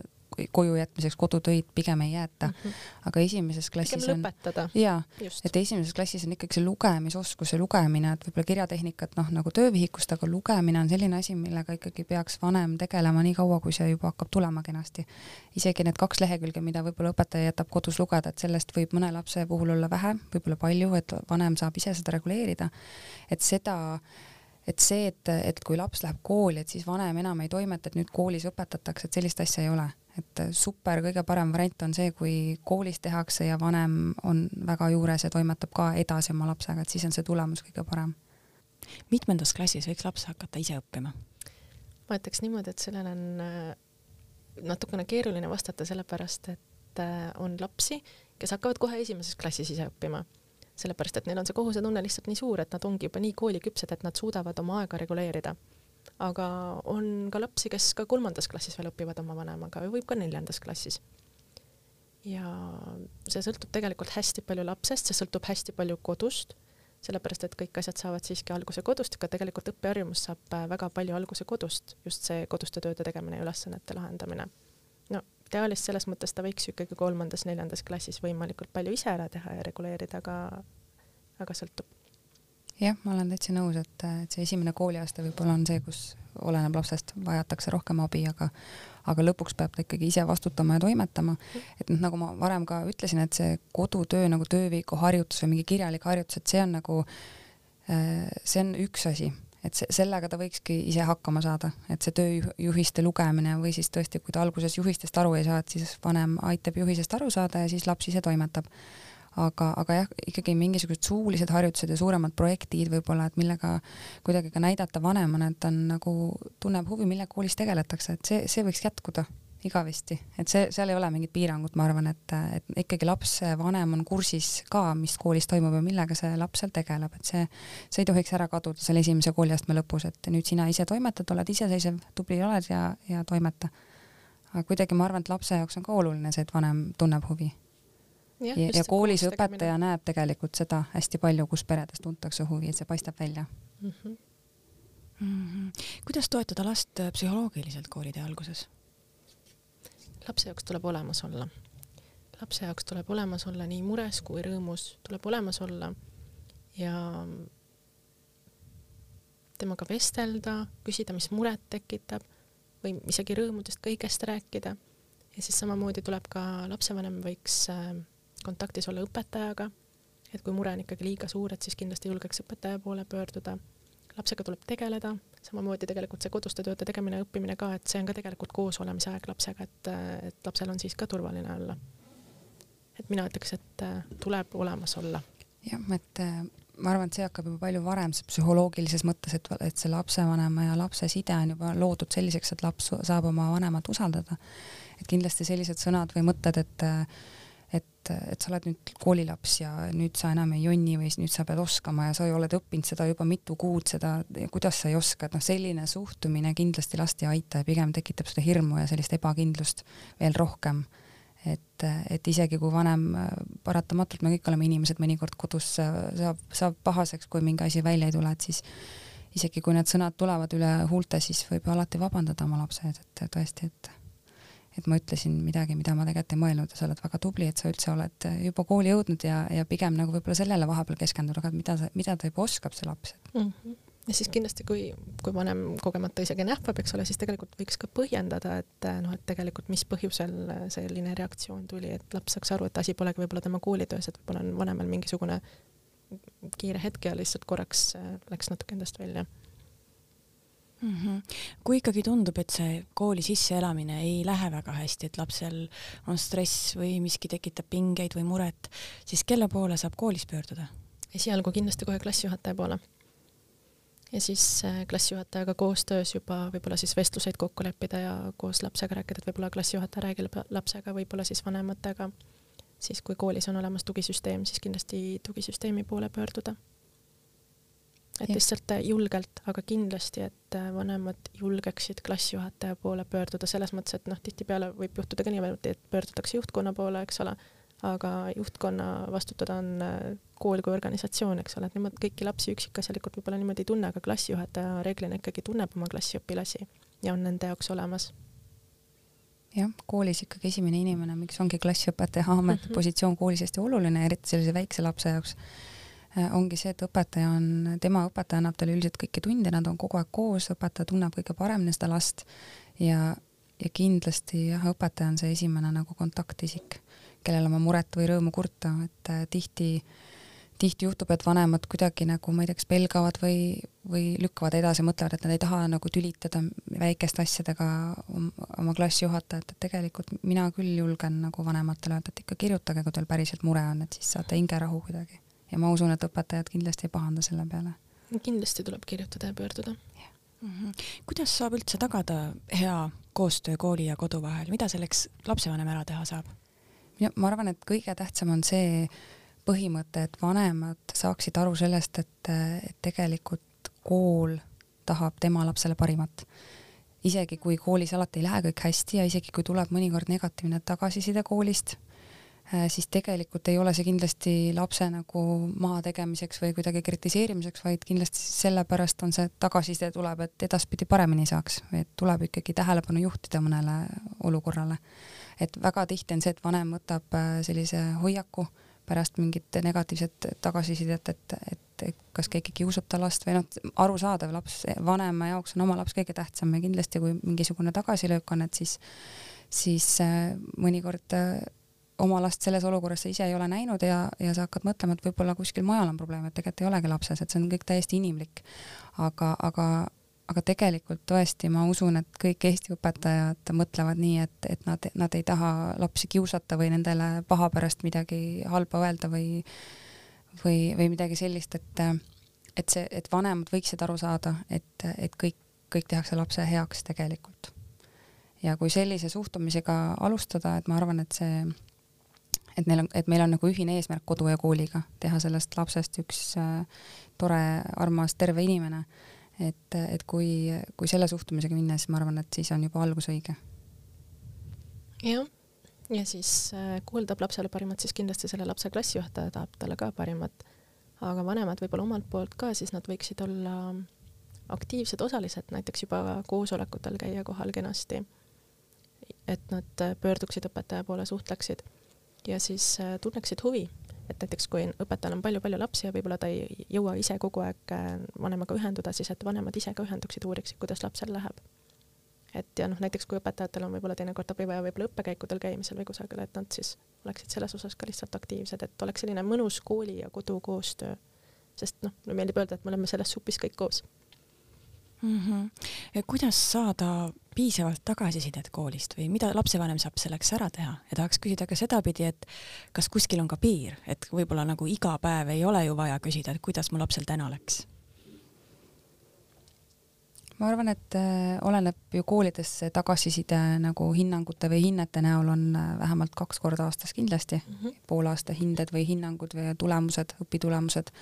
koju jätmiseks kodutöid pigem ei jäeta mm. -hmm. aga esimeses klassis pigem on, jaa, et esimeses klassis on ikkagi see lugemisoskus ja lugemine, et võib-olla kirjatehnikat noh, nagu töövihikust, aga lugemine on selline asi, millega ikkagi peaks vanem tegelema nii kaua, kui see juba hakkab tulema kenasti. isegi need kaks lehekülge, mida võib-olla õpetaja jätab kodus lugeda, et sellest võib mõne lapse puhul olla vähe, võib-olla palju, et vanem saab ise seda reguleerida. et seda et see, et, et kui laps läheb kooli, et siis vanem enam ei toimeta, et nüüd koolis õpetatakse, et sellist asja ei ole et super, kõige parem variant on see, kui koolis tehakse ja vanem on väga juures ja toimetab ka edasi oma lapsega, et siis on see tulemus kõige parem. mitmendas klassis võiks laps hakata ise õppima? ma ütleks niimoodi, et sellele on äh, natukene keeruline vastata, sellepärast et äh, on lapsi, kes hakkavad kohe esimeses klassis ise õppima, sellepärast et neil on see kohusetunne lihtsalt nii suur, et nad ongi juba nii kooliküpsed, et nad suudavad oma aega reguleerida. aga on ka lapsi, kes ka kolmandas klassis veel õpivad oma vanemaga või võib ka neljandas klassis. ja see sõltub tegelikult hästi palju lapsest, see sõltub hästi palju kodust sellepärast et kõik asjad saavad siiski alguse kodust, aga tegelikult õppeharjumus saab väga palju alguse kodust, just see koduste tööde tegemine ja ülesannete lahendamine. Ideaalis selles mõttes ta võiks ju ikkagi kolmandas-neljandas klassis võimalikult palju ise ära teha ja reguleerida, aga, aga sõltub. jah, ma olen täitsa nõus, et, et see esimene kooliaasta võib-olla on see, kus oleneb lapsest, vajatakse rohkem abi, aga aga lõpuks peab ta ikkagi ise vastutama ja toimetama. et noh, nagu ma varem ka ütlesin, et see kodutöö nagu töövihiku harjutus või mingi kirjalik harjutus, et see on nagu, äh, see on üks asi, et see, sellega ta võikski ise hakkama saada, et see tööjuhiste lugemine või siis tõesti, kui ta alguses juhistest aru ei saa, et siis vanem aitab juhisest aru saada ja siis laps ise toimetab. Aga, aga jah, ikkagi mingisugused suulised harjutused ja suuremad projektid võib-olla, et millega kuidagi ka näidata vanemana, et ta on nagu, tunneb huvi, millega koolis tegeletakse, et see, see võiks jätkuda igavesti, et see, seal ei ole mingit piirangut, ma arvan, et, et ikkagi lapsevanem on kursis ka, mis koolis toimub ja millega see laps seal tegeleb, et see, see ei tohiks ära kaduda seal esimese kooliastme lõpus, et nüüd sina ise toimetad, oled iseseisev, tubli oled ja, ja toimeta. aga kuidagi ma arvan, et lapse jaoks on ka oluline see, et vanem tunneb huvi ja, ja, ja koolis õpetaja tegemine. näeb tegelikult seda hästi palju, kus peredes tuntakse huvi, et see paistab välja mm. -hmm. Mm -hmm. kuidas toetada last äh, psühholoogiliselt koolitee alguses? Lapse jaoks tuleb olemas olla. lapse jaoks tuleb olemas olla nii mures kui rõõmus, tuleb olemas olla ja temaga vestelda, küsida, mis muret tekitab või isegi rõõmudest kõigest rääkida. ja siis samamoodi tuleb ka lapsevanem võiks äh, kontaktis olla õpetajaga, et kui mure on ikkagi liiga suur, et siis kindlasti julgeks õpetaja poole pöörduda. Lapsega tuleb tegeleda, samamoodi tegelikult see koduste tööde tegemine õppimine ka, et see on ka tegelikult koosolemise aeg lapsega, et, et lapsel on siis ka turvaline olla. et mina ütleks, et äh, tuleb olemas olla. jah, et äh, ma arvan, et see hakkab juba palju varem psühholoogilises mõttes, et, et see lapsevanema ja lapse side on juba loodud selliseks, et laps saab oma vanemat usaldada. et kindlasti sellised sõnad või mõtted, et äh, et, et sa oled nüüd koolilaps ja nüüd sa enam ei jonni või nüüd sa pead oskama ja sa oled õppinud seda juba mitu kuud, seda, kuidas sa ei oska, et noh, selline suhtumine kindlasti last ei aita ja pigem tekitab seda hirmu ja sellist ebakindlust veel rohkem. et, et isegi kui vanem, paratamatult me kõik oleme inimesed, mõnikord kodus saab, saab pahaseks, kui mingi asi välja ei tule, et siis isegi kui need sõnad tulevad üle huulte, siis võib ju alati vabandada oma lapse ees, et tõesti, et et ma ütlesin midagi, mida ma tegelikult ei mõelnud ja sa oled väga tubli, et sa üldse oled juba kooli jõudnud ja, ja pigem nagu võib-olla sellele vahepeal keskenduda, aga mida mida ta juba oskab, see laps mm. -hmm ja siis kindlasti, kui, kui vanem kogemata isegi nähvab, eks ole, siis tegelikult võiks ka põhjendada, et noh, et tegelikult mis põhjusel selline reaktsioon tuli, et laps saaks aru, et asi polegi võib-olla tema koolitöös, et võib-olla on vanemal mingisugune kiire hetk ja lihtsalt korraks läks natuke endast välja mm. -hmm. kui ikkagi tundub, et see kooli sisseelamine ei lähe väga hästi, et lapsel on stress või miski tekitab pingeid või muret, siis kelle poole saab koolis pöörduda? esialgu kindlasti kohe klassijuhataja poole. ja siis äh, klassijuhatajaga koostöös juba võib-olla siis vestluseid kokku leppida ja koos lapsega rääkida, et võib-olla klassijuhataja räägib lapsega, võib-olla siis vanematega. siis kui koolis on olemas tugisüsteem, siis kindlasti tugisüsteemi poole pöörduda et lihtsalt äh, julgelt, aga kindlasti, et äh, vanemad julgeksid klassijuhataja poole pöörduda selles mõttes, et noh, tihtipeale võib juhtuda ka niimoodi, et pöördutakse juhtkonna poole, eks ole, aga juhtkonna vastutada on äh, kool kui organisatsioon, eks ole, et nemad kõiki lapsi üksikasjalikult võib-olla niimoodi ei tunne, aga klassijuhataja reeglina ikkagi tunneb oma klassiõpilasi ja on nende jaoks olemas. Jah, koolis ikkagi esimene inimene, miks ongi klassiõpetaja amet mm, -hmm. positsioon koolis hästi oluline, eriti sellise väikse lapse jaoks ongi see, et õpetaja on, tema õpetaja annab talle üldiselt kõiki tunde, nad on kogu aeg koos, õpetaja tunneb kõige paremini seda last ja, ja kindlasti jah, õpetaja on see esimene nagu kontaktisik, kellel oma muret või rõõmu kurta, et äh, tihti tihti juhtub, et vanemad kuidagi nagu ma ei tea, kas pelgavad või, või lükkavad edasi, mõtlevad, et nad ei taha nagu tülitada väikeste asjadega oma klassijuhatajat, et tegelikult mina küll julgen nagu vanematele öelda, et ikka kirjutage, kui teil päriselt mure on, et siis saate hingerahu kuidagi ja ma usun, et õpetajad kindlasti ei pahanda selle peale. kindlasti tuleb kirjutada ja pöörduda yeah.. Mm -hmm. kuidas saab üldse tagada hea koostöö kooli ja kodu vahel, mida selleks lapsevanem ära teha saab? ma arvan, et kõige tähtsam on see põhimõte, et vanemad saaksid aru sellest, et, et tegelikult kool tahab tema lapsele parimat. isegi kui koolis alati ei lähe kõik hästi ja isegi kui tuleb mõnikord negatiivne tagasiside koolist, siis tegelikult ei ole see kindlasti lapse nagu mahategemiseks või kuidagi kritiseerimiseks, vaid kindlasti sellepärast on see tagasiside tuleb, et edaspidi paremini saaks, et tuleb ikkagi tähelepanu juhtida mõnele olukorrale. et väga tihti on see, et vanem võtab äh, sellise hoiaku pärast mingit negatiivset tagasisidet, et, et et kas keegi kiusab ta last või noh, arusaadav laps, vanema jaoks on oma laps kõige tähtsam ja kindlasti kui mingisugune tagasilöök on, et siis, siis äh, mõnikord äh, oma last selles olukorras sa ise ei ole näinud ja, ja sa hakkad mõtlema, et võib-olla kuskil mujal on probleem, et tegelikult ei olegi lapses, et see on kõik täiesti inimlik. aga, aga, aga tegelikult tõesti ma usun, et kõik Eesti õpetajad mõtlevad nii, et, et nad, nad ei taha lapsi kiusata või nendele paha pärast midagi halba öelda või või, või midagi sellist, et, et see, et vanemad võiksid aru saada, et, et kõik, kõik tehakse lapse heaks tegelikult. ja kui sellise suhtumisega alustada, et ma arvan, et see, et neil on, et meil on nagu ühine eesmärk kodu ja kooliga, teha sellest lapsest üks äh, tore, armas, terve inimene, et, et kui, kui selle suhtumisega minna, siis ma arvan, et siis on juba algus õige. jah ja siis äh, tahab lapsele parimat, siis kindlasti selle lapse klassijuhataja tahab talle ka parimat. aga vanemad võib-olla omalt poolt ka, siis nad võiksid olla aktiivsed osalised, näiteks juba koosolekutel käia kohal kenasti. et nad äh, pöörduksid õpetaja poole, suhtleksid ja siis äh, tunneksid huvi, et näiteks kui õpetajal on palju-palju lapsi ja võib-olla ta ei jõua ise kogu aeg vanemaga ühenduda, siis et vanemad ise ka ühenduksid, uuriksid, kuidas lapsel läheb. Et ja noh, näiteks kui õpetajatel on võib-olla teinekord abi vaja võib-olla õppekäikudel käimisel või kusagil, et nad siis oleksid selles osas ka lihtsalt aktiivsed, et oleks selline mõnus kooli ja kodu koostöö. sest noh, mulle meeldib öelda, et me oleme selles supis kõik koos mm. -hmm. kuidas saada piisavalt tagasisidet koolist või mida lapsevanem saab selleks ära teha ja tahaks küsida ka sedapidi, et kas kuskil on ka piir, et võib-olla nagu iga päev ei ole ju vaja küsida, et kuidas mu lapsel täna läks ma arvan, et äh, oleneb ju koolides see tagasiside nagu hinnangute või hinnete näol on äh, vähemalt kaks korda aastas kindlasti mm -hmm. poolaasta hinded või hinnangud või tulemused, õpitulemused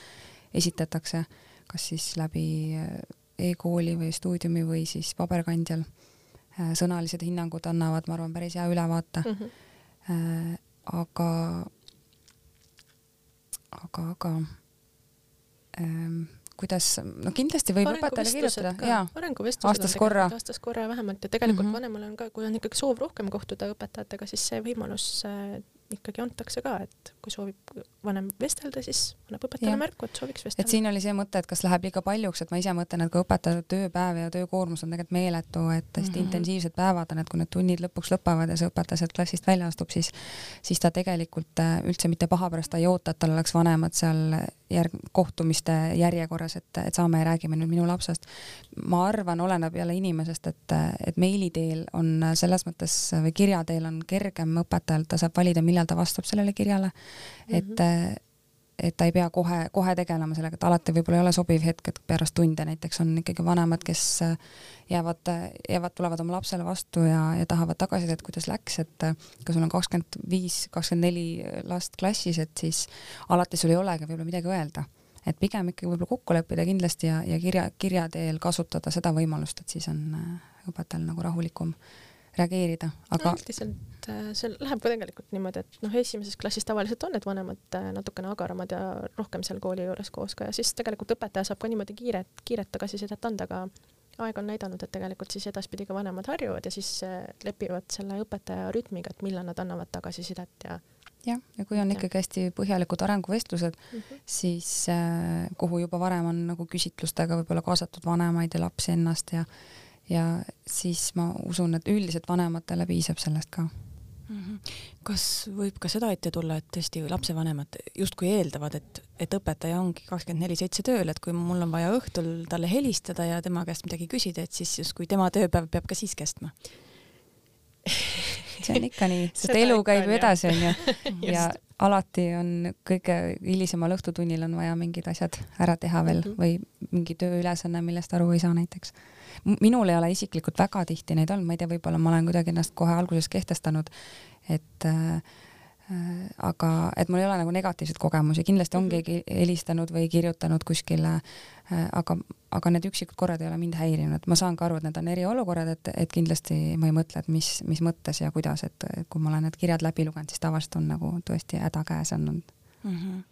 esitatakse, kas siis läbi äh, e-kooli või stuudiumi või siis paberkandjal. sõnalised hinnangud annavad, ma arvan, päris hea ülevaate mm. -hmm. aga, aga, aga ähm, kuidas, no kindlasti võib õpetajale kirjutada, jaa, aastas korra. aastas korra vähemalt ja tegelikult mm -hmm. vanemal on ka, kui on ikkagi soov rohkem kohtuda õpetajatega, siis see võimalus äh, ikkagi antakse ka, et kui soovib vanem vestelda, siis annab õpetajale märku, et sooviks vestelda. et siin oli see mõte, et kas läheb liiga paljuks, et ma ise mõtlen, et kui õpetaja tööpäev ja töökoormus on tegelikult meeletu, et hästi mm -hmm. intensiivsed päevad on, et kui need tunnid lõpuks lõpevad ja see õpetaja sealt klassist välja astub, siis, siis ta tegelikult äh, üldse mitte paha pärast ei oota, et tal oleks vanemad seal järg-, kohtumiste järjekorras, et, et saame ja räägime nüüd minu lapsest. ma arvan, oleneb jälle inimesest, et, et meili teel on selles mõttes või kirja teel on kergem õpetajal, ta saab valida, millal millal ta vastab sellele kirjale mm, -hmm. et et ta ei pea kohe, kohe tegelema sellega, et alati võib-olla ei ole sobiv hetk, et pärast tunde näiteks on ikkagi vanemad, kes jäävad, jäävad, tulevad oma lapsele vastu ja, ja tahavad tagasisidet, kuidas läks, et kui sul on kakskümmend viis, kakskümmend neli last klassis, et siis alati sul ei olegi võib-olla midagi öelda. et pigem ikkagi võib-olla kokku leppida kindlasti ja, ja kirja, kirja teel kasutada seda võimalust, et siis on õpetajal nagu rahulikum reageerida, aga no, üldiselt äh, see läheb ka tegelikult niimoodi, et noh, esimeses klassis tavaliselt on need vanemad äh, natukene agaramad ja rohkem seal kooli juures koos ka ja siis tegelikult õpetaja saab ka niimoodi kiiret, kiiret tagasisidet anda, aga aeg on näidanud, et tegelikult siis edaspidi ka vanemad harjuvad ja siis äh, lepivad selle õpetaja rütmiga, et millal nad annavad tagasisidet ja jah, ja kui on ikkagi hästi põhjalikud arenguvestlused mm, -hmm. siis äh, kuhu juba varem on nagu küsitlustega võib-olla kaasatud vanemaid ja lapsi ennast ja ja siis ma usun, et üldiselt vanematele piisab sellest ka mm. -hmm. kas võib ka seda ette tulla, et tõesti lapsevanemad justkui eeldavad, et, et õpetaja ongi kakskümmend neli seitse tööl, et kui mul on vaja õhtul talle helistada ja tema käest midagi küsida, et siis justkui tema tööpäev peab ka siis kestma see on ikka nii, sest elu käib ju edasi, onju. ja alati on kõige hilisemal õhtutunnil on vaja mingid asjad ära teha veel mm -hmm. või mingi tööülesanne, millest aru ei saa näiteks minul ei ole isiklikult väga tihti neid olnud, ma ei tea, võib-olla ma olen kuidagi ennast kohe alguses kehtestanud, et äh, aga et mul ei ole nagu negatiivseid kogemusi, kindlasti on Mhm. keegi helistanud või kirjutanud kuskile, äh, aga, aga need üksikud korrad ei ole mind häirinud, ma saan ka aru, et need on eriolukorrad, et, et kindlasti ma ei mõtle, et mis, mis mõttes ja kuidas, et kui ma olen need kirjad läbi lugenud, siis tavaliselt on nagu tõesti häda käes olnud mm. -hmm.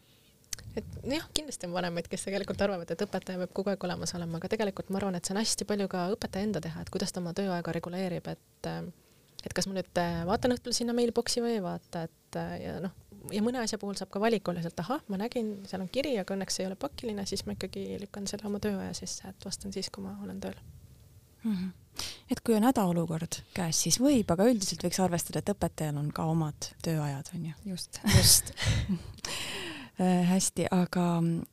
Et jah, kindlasti on vanemaid, kes tegelikult arvavad, et õpetaja peab kogu aeg olemas olema, aga tegelikult ma arvan, et see on hästi palju ka õpetaja enda teha, et kuidas ta oma tööaega reguleerib, et et kas ma nüüd äh, vaatan õhtul sinna mailbox'i või ei vaata, et äh, ja noh, ja mõne asja puhul saab ka valikuliselt, ahah, ma nägin, seal on kiri, aga õnneks see ei ole pakiline, siis ma ikkagi lükkan selle oma tööaja sisse, et vastan siis, kui ma olen tööl mm. -hmm. et kui on hädaolukord käes, siis võib, aga üldiselt võiks arvestada, et õpetajal on ka omad tööajad, on ju. just. just hästi, aga,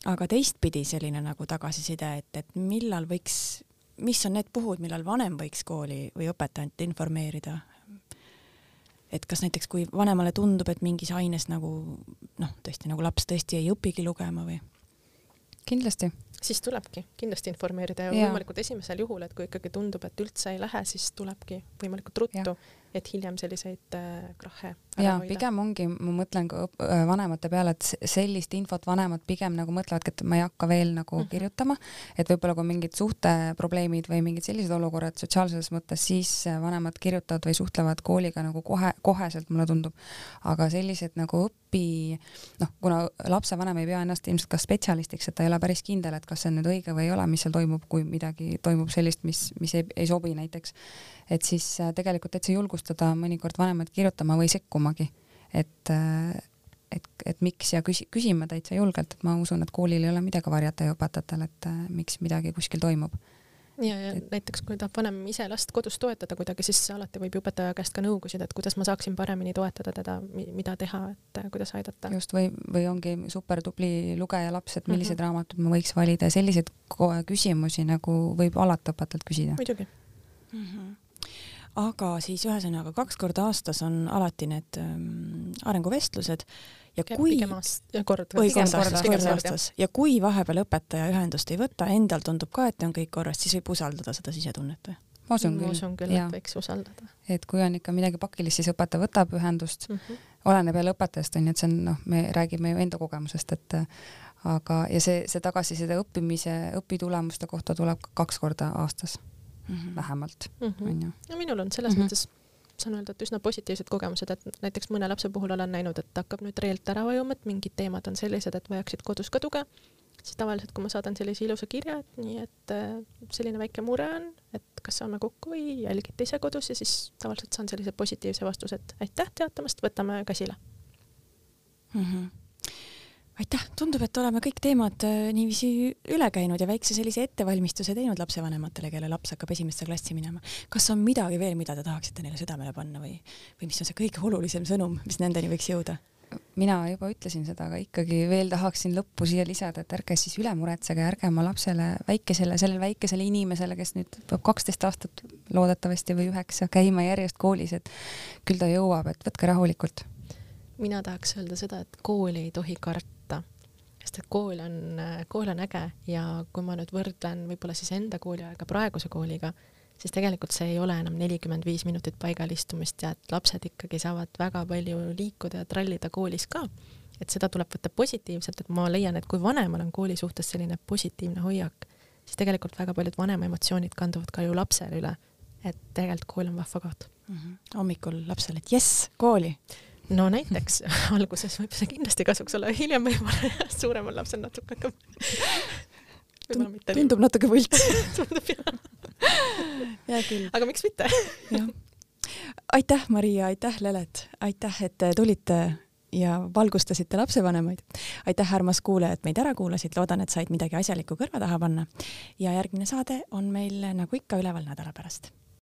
aga teistpidi selline nagu tagasiside, et, et millal võiks, mis on need puhud, millal vanem võiks kooli või õpetajat informeerida? et kas näiteks, kui vanemale tundub, et mingis aines nagu noh, tõesti nagu laps tõesti ei õpigi lugema või? kindlasti. siis tulebki kindlasti informeerida ja, ja võimalikult esimesel juhul, et kui ikkagi tundub, et üldse ei lähe, siis tulebki võimalikult ruttu, et hiljem selliseid äh, krahhe ja pigem ongi, ma mõtlen ka äh, vanemate peale, et sellist infot vanemad pigem nagu mõtlevadki, et ma ei hakka veel nagu mm -hmm. kirjutama, et võib-olla kui mingid suhteprobleemid või mingid sellised olukorrad sotsiaalses mõttes, siis äh, vanemad kirjutavad või suhtlevad kooliga nagu kohe, koheselt, mulle tundub. aga sellised nagu õpi, noh, kuna lapsevanem ei pea ennast ilmselt ka spetsialistiks, et ta ei ole päris kindel, et kas see on nüüd õige või ei ole, mis seal toimub, kui midagi toimub sellist, mis, mis ei, ei sobi näiteks, et siis äh, tegelikult täitsa julgustada mõnikord vanemaid kirjutama või sekkumagi, et et, et miks ja küsi-, küsima täitsa julgelt, et ma usun, et koolil ei ole midagi varjata ja õpetajatel, et miks midagi kuskil toimub. ja, ja et... näiteks kui tahab vanem ise last kodus toetada kuidagi, siis alati võib ju õpetaja käest ka nõu küsida, et kuidas ma saaksin paremini toetada teda, mida teha, et kuidas aidata. just, või, või ongi super tubli lugeja laps, et millised mm -hmm. raamatud ma võiks valida ja selliseid küsimusi nagu võib alati õpetajalt küsida. muidugi mm. -hmm aga siis ühesõnaga kaks korda aastas on alati need ähm, arenguvestlused ja kui aastas, kord aastas ja kui vahepeal õpetaja ühendust ei võta, endal tundub ka, et on kõik korras, siis võib usaldada seda sisetunnet või? ma usun küll. ma usun küll, et võiks usaldada. et kui on ikka midagi pakilist, siis õpetaja võtab ühendust mm, -hmm. oleneb jälle õpetajast onju, et see on noh, me räägime ju enda kogemusest, et aga, ja see, see tagasiside õppimise, õpitulemuste kohta tuleb kaks korda aastas mm -hmm. vähemalt mm, onju -hmm.. no minul on selles mm -hmm. mõttes saan öelda, et üsna positiivsed kogemused, et näiteks mõne lapse puhul olen näinud, et hakkab nüüd reelt ära vajuma, et mingid teemad on sellised, et vajaksid kodus ka tuge, siis tavaliselt, kui ma saadan sellise ilusa kirja, et nii, et äh, selline väike mure on, et kas saame kokku või jälgite ise kodus ja siis tavaliselt saan sellise positiivse vastuse, et aitäh teatamast, võtame käsile mm. -hmm aitäh, tundub, et oleme kõik teemad äh, niiviisi üle käinud ja väikse sellise ettevalmistuse teinud lapsevanematele, kelle laps hakkab esimesse klassi minema. kas on midagi veel, mida te tahaksite neile südamele panna või, või mis on see kõige olulisem sõnum, mis nendeni võiks jõuda? mina juba ütlesin seda, aga ikkagi veel tahaksin lõppu siia lisada, et ärge siis üle muretsege, ärge oma lapsele, väikesele, sellele väikesele inimesele, kes nüüd peab kaksteist aastat loodetavasti või üheksa käima järjest koolis, et küll ta jõuab, et võtke rahulikult. mina tahaks öelda seda, et kooli ei tohi karta sest et kool on, kool on äge ja kui ma nüüd võrdlen võib-olla siis enda kooliaega praeguse kooliga, siis tegelikult see ei ole enam nelikümmend viis minutit paigal istumist ja et lapsed ikkagi saavad väga palju liikuda ja trallida koolis ka. et seda tuleb võtta positiivselt, et ma leian, et kui vanemal on kooli suhtes selline positiivne hoiak, siis tegelikult väga paljud vanema emotsioonid kanduvad ka ju lapsele üle. et tegelikult kool on vahva koht mm. -hmm. hommikul lapsele, et jess, kooli no näiteks alguses võib see kindlasti kasuks olla, hiljem võib-olla suuremal lapsel natuke hakkab tundub natuke võlts tundub jah. hea küll. aga miks mitte aitäh, Maria, aitäh, Lelet, aitäh, et tulite ja valgustasite lapsevanemaid. aitäh, armas kuulaja, et meid ära kuulasid, loodan, et said midagi asjalikku kõrva taha panna. ja järgmine saade on meil nagu ikka üleval nädala pärast